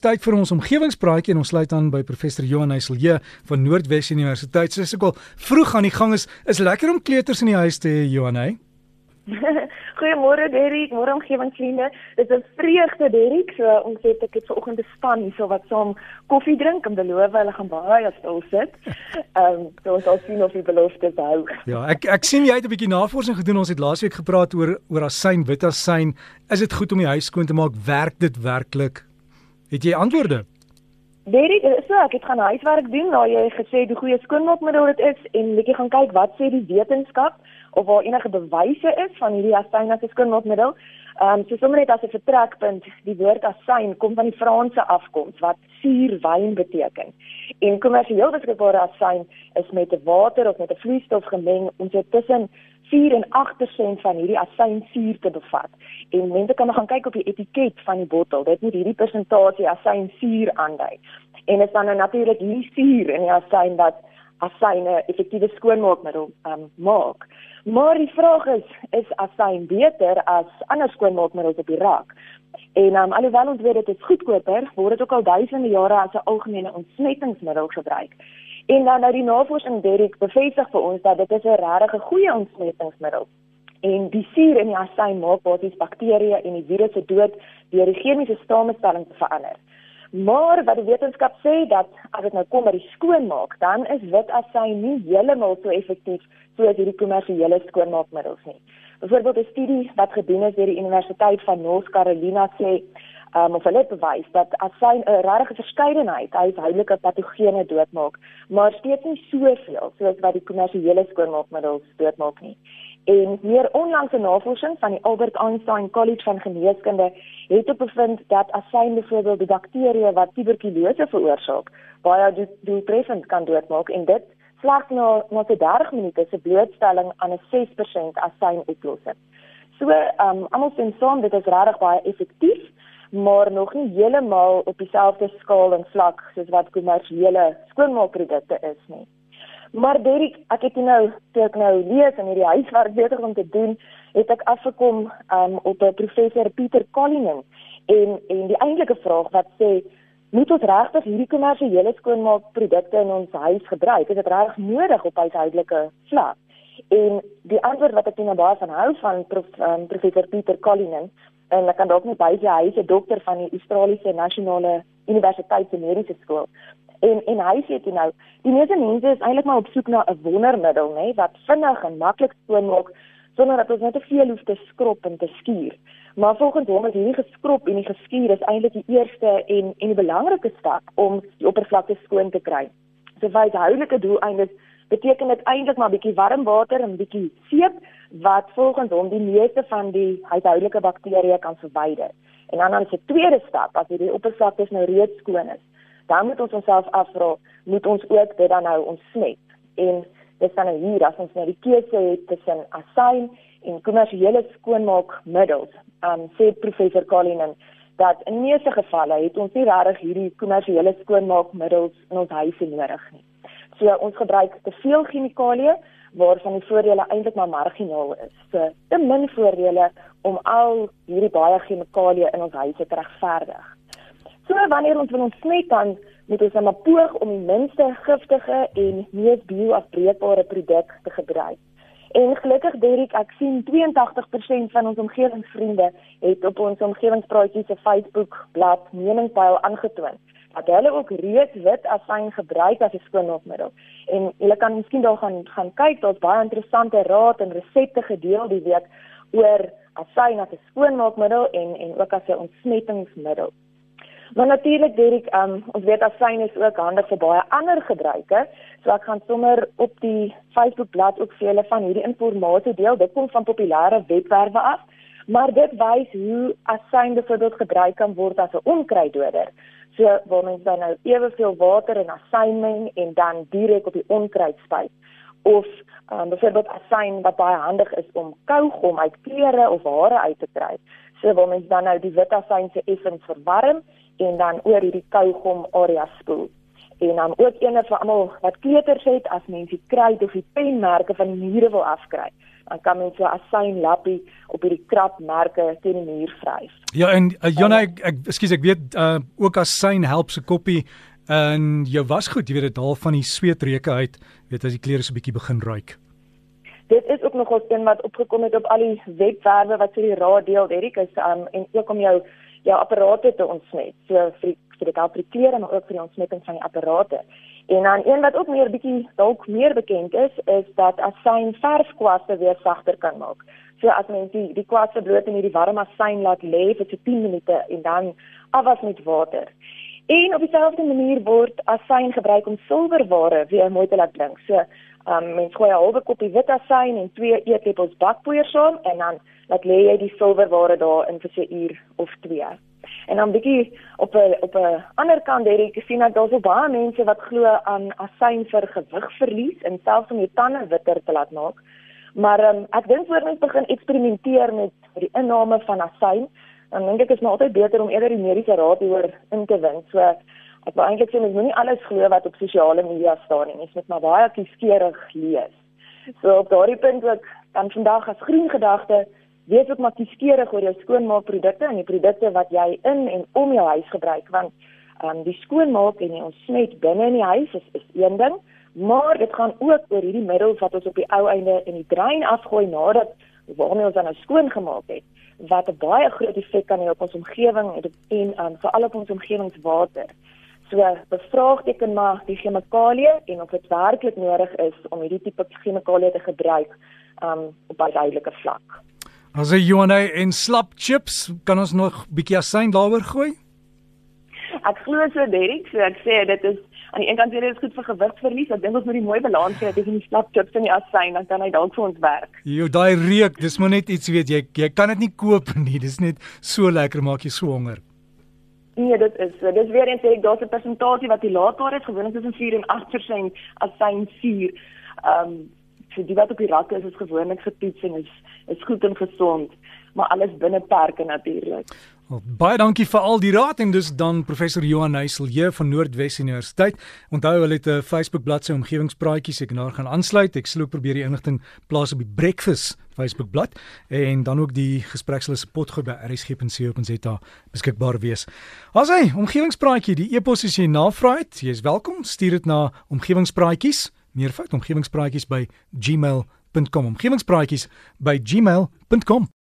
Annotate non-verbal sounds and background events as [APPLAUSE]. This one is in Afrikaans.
Tyd vir ons omgewingspraatjie en ons sluit aan by professor Johan Heiselje van Noordwes Universiteit. Sê ek al vroeg aan die gang is is lekker om kleuters in die huis te hê Johan hè. [LAUGHS] Goeiemôre Derrick, môre omgewingsvriende. Dit is 'n vreugde Derrick, so ons het ek het vanoggend 'n span hierso wat saam koffie drink en beloof hulle gaan baie stil sit. [LAUGHS] Ehm um, so ons sal sien of die belofte hou. Ja, ek ek sien jy het 'n bietjie navorsing gedoen. Ons het laasweek gepraat oor oor asyn, wit asyn. Is dit goed om die huis skoon te maak? Werk dit werklik? Het jy antwoorde? Derek, so ek het gaan huiswerk doen, nou jy gesê hoe goeie skoonmaakmiddel dit is en bietjie gaan kyk wat sê die wetenskap of waar enige bewyse is van hierdie asyn as 'n skoonmaakmiddel. Ehm um, so sommer net as 'n vertrekpunt, die woord asyn kom van die Franse afkoms wat suurwyn beteken. En kommersieel beskikbare asyn is met water of met 'n vloeistof gemeng om so tussen 4 en 8% van hierdie asynsuur te bevat. En mense kan gaan kyk op die etiket van die bottel. Dit moet hierdie persentasie asynsuur aandui. En dit is dan nou natuurlik hierdie suur in die asyn wat asyne effektiewe skoonmaakmiddel um, maak. Maar die vraag is, is asyn beter as ander skoonmaakmiddels op die rak? En um, alhoewel ons weet dit is goedkoper, word dit ook al duisende jare as 'n algemene ontsmettingsmiddel gebruik. En dan nou die navorsing Derek bevestig vir ons dat dit 'n regtig goeie ontsmettingsmiddel. En die suur in die asyn maak basies bakterieë en die virusse dood deur die chemiese samestelling te verander. Maar wat die wetenskap sê dat as dit nou kom by die skoonmaak, dan is wit asyn nie heeltemal so effektief soos hierdie kommersiële skoonmaakmiddels nie. Byvoorbeeld 'n studie wat gedoen is deur die Universiteit van North Carolina sê um, of hulle bewys dat asyn 'n regte verskeidenheid huishoudelike patogene doodmaak, maar steeds nie soveel soos wat die kommersiële skoonmaakmiddels doodmaak nie. En meer onlangse navorsing van die Albert Einstein College van Geneeskunde het bevind dat asyn byvoorbeeld die bakterieë wat tuberkulose veroorsaak, baie doeltreffend kan doodmaak en dit slegs na na 30 minute se blootstelling aan 'n 6% asyn oplossing. So, ehm um, almal sien saam dit is regtig baie effektief maar nog nie heeltemal op dieselfde skaal en vlak soos wat kommersiële skoonmaakprodukte is nie. Maar Derek, ek het nou toe ek nou lees in hierdie huiswerk besig om te doen, het ek afgekom um, op 'n professor Pieter Collinen en en die eintlike vraag wat sê moet ons regtig hierdie kommersiële skoonmaakprodukte in ons huis gebruik? Is dit regtig nodig op huishoudelike vlak? En die antwoord wat ek nou baie van hou van prof, um, professor Pieter Collinen en ek kan dalk net by sy huis 'n dokter van die Australiese Nasionale Universiteit se Mediese Skool. En en hy sê dit nou, die meeste mense is eintlik maar op soek na 'n wondermiddel, nê, wat vinnig en maklik skoonmaak sonder dat ons net te veel hoef te skrob en te skuur. Maar volgens hom is hierdie geskrob en die geskuur is eintlik die eerste en en die belangrike stap om die oppervlakte skoon te kry. So vir huishoudelike doeleindes beteken dit eintlik maar bietjie warm water en bietjie seep wat volgens hom die meeste van die huishoudelike bakterieë kan verwyder. En dan dan die tweede stap as hierdie oppervlakte nou reeds skoon is, dan moet ons onsself afvra, moet ons ook dit dan nou ontsmet? En dis dan nou hier as ons nou die keuse het tussen asyn en kommersiële skoonmaakmiddels. Um sê professor Collinen dat in meeste gevalle het ons nie regtig hierdie kommersiële skoonmaakmiddels in ons huise nodig nie. So ons gebruik te veel chemikalieë waarvan die voordele eintlik maar marginaal is. So te min voordele om al hierdie baie chemikalieë in ons huise te regverdig. So wanneer ons wil ontsmet dan moet ons maar poog om die minste giftige en mees bioafbreekbare produk te gebruik. En gelukkig Derek, ek sien 82% van ons omgewingsvriende het op ons omgewingspraatjies se Facebook bladsy meningspeil aangetoon dat hulle ook reeds wit asyn gebruik as 'n skoonmaakmiddel. En julle kan miskien daar gaan gaan kyk, daar's baie interessante raad en resepte gedeel die week oor asyn as 'n skoonmaakmiddel en en ook as 'n ontsmettingsmiddel. Maar natuurlik Derek, um, ons weet asyn is ook handig vir baie ander gebruike. So ek gaan sommer op die Facebook bladsy ook vir julle van hierdie inligting deel. Dit kom van populêre webwerwe af, maar dit wys hoe asyn byvoorbeeld gebruik kan word as 'n onkruiddoder. So waar mens dan nou eweveel water en asyn meng en dan direk op die onkruid spuit of um, byvoorbeeld asyn wat baie handig is om kougom uit klere of hare uit te kry. So waar mens dan nou die wit asyn se effens verwarm en dan oor hierdie kougom area spoel. en dan ook eene vir almal wat kleuters het as mens die kruit of die penmerke van die mure wil afkry dan kan mens so 'n asyn lappie op hierdie krapmerke teen die muur vryf. Ja en uh, Jonna ek ek ekskuus ek weet uh, ook asyn help se koppie en jou wasgoed, jy weet dit haal van die sweetreuke uit, weet as die klere so 'n bietjie begin ruik. Dit is ook nog 'n ding wat opgekom het op al die webwerwe wat vir die raad deel, Derek, is um, en ook om jou jou apparate te ontsmet. So vir vir dit help vir die klere maar ook vir die ontsmetting van die apparate. En dan een wat ook meer bietjie dalk meer bekend is, is dat asyn verfkwaste weer sagter kan maak. So as mens die die kwaste bloot in hierdie warm asyn laat lê vir so 10 minute en dan afwas met water. En op dieselfde manier word asyn gebruik om silwerware weer mooi te laat blink. So, um, mens gooi 'n halwe koppie wit asyn en twee eetlepels bakpoeier saam en dan laat lê jy die silwerware daar in vir 'n uur of 2. En dan bietjie op 'n op 'n ander kant het ek gesien dat daar so baie mense wat glo aan asyn vir gewigverlies en selfs om jou tande witter te laat maak. Maar um, ek dink voor mens begin eksperimenteer met die inname van asyn, dan dink ek is maar altyd beter om eerder die mediese raad hieroor in te win. So ek wil eintlik sê mens moenie alles glo wat op sosiale media staan nie. Mens moet maar baie kieskeurig lees. So op daardie punt ook dan vandag as groen gedagte wees ook maar kieskeurig oor jou skoonmaakprodukte en die produkte wat jy in en om jou huis gebruik want um, die skoonmaak en die ontsmet binne in die huis is, is een ding maar dit gaan ook oor hierdie middels wat ons op die ou einde in die drein afgooi nadat waarmee ons dan nou skoon gemaak het wat 'n baie groot effek kan hê op ons omgewing en en um, veral op ons omgewingswater. So bevraagteken maar die chemikalieë en of dit werklik nodig is om hierdie tipe chemikalieë te gebruik um, op 'n duidelike vlak. As jy Johanna en slap chips, kan ons nog bietjie asyn daaroor gooi? Ek glo so Derek, so ek sê dit is aan die een kant is goed vir gewigverlies, ek dink ons moet die mooi balans hê tussen die slap chips en die asyn, dan kan hy dalk vir ons werk. Jo, daai reuk, dis maar net iets weet jy, jy kan dit nie koop nie. Dis net so lekker maak jy so honger. Nee, dit is dis weer eens ek daar's 'n persentasie wat toelaatbaar is, gewoonlik tussen 4 en 8% asyn suur. Ehm um, so die wat op die rakke is is gewoonlik getoets en is is goed en gesond maar alles binne perke natuurlik. Well, baie dankie vir al die raad en dus dan professor Johan Heiselje van Noordwes Universiteit. Onthou hulle het 'n Facebook bladsy omgewingspraatjies ek daar gaan aansluit. Ek ook probeer die inligting plaas op die Breakfast Facebook blad en dan ook die gesprekslys potgoed by rsg.co.za beskikbaar wees. Asai, omgewingspraatjie, die e-pos as jy navraai het, jy is welkom. Stuur dit na omgewingspraatjies meervoud omgewingspraatjies by gmail.com omgewingspraatjies by gmail.com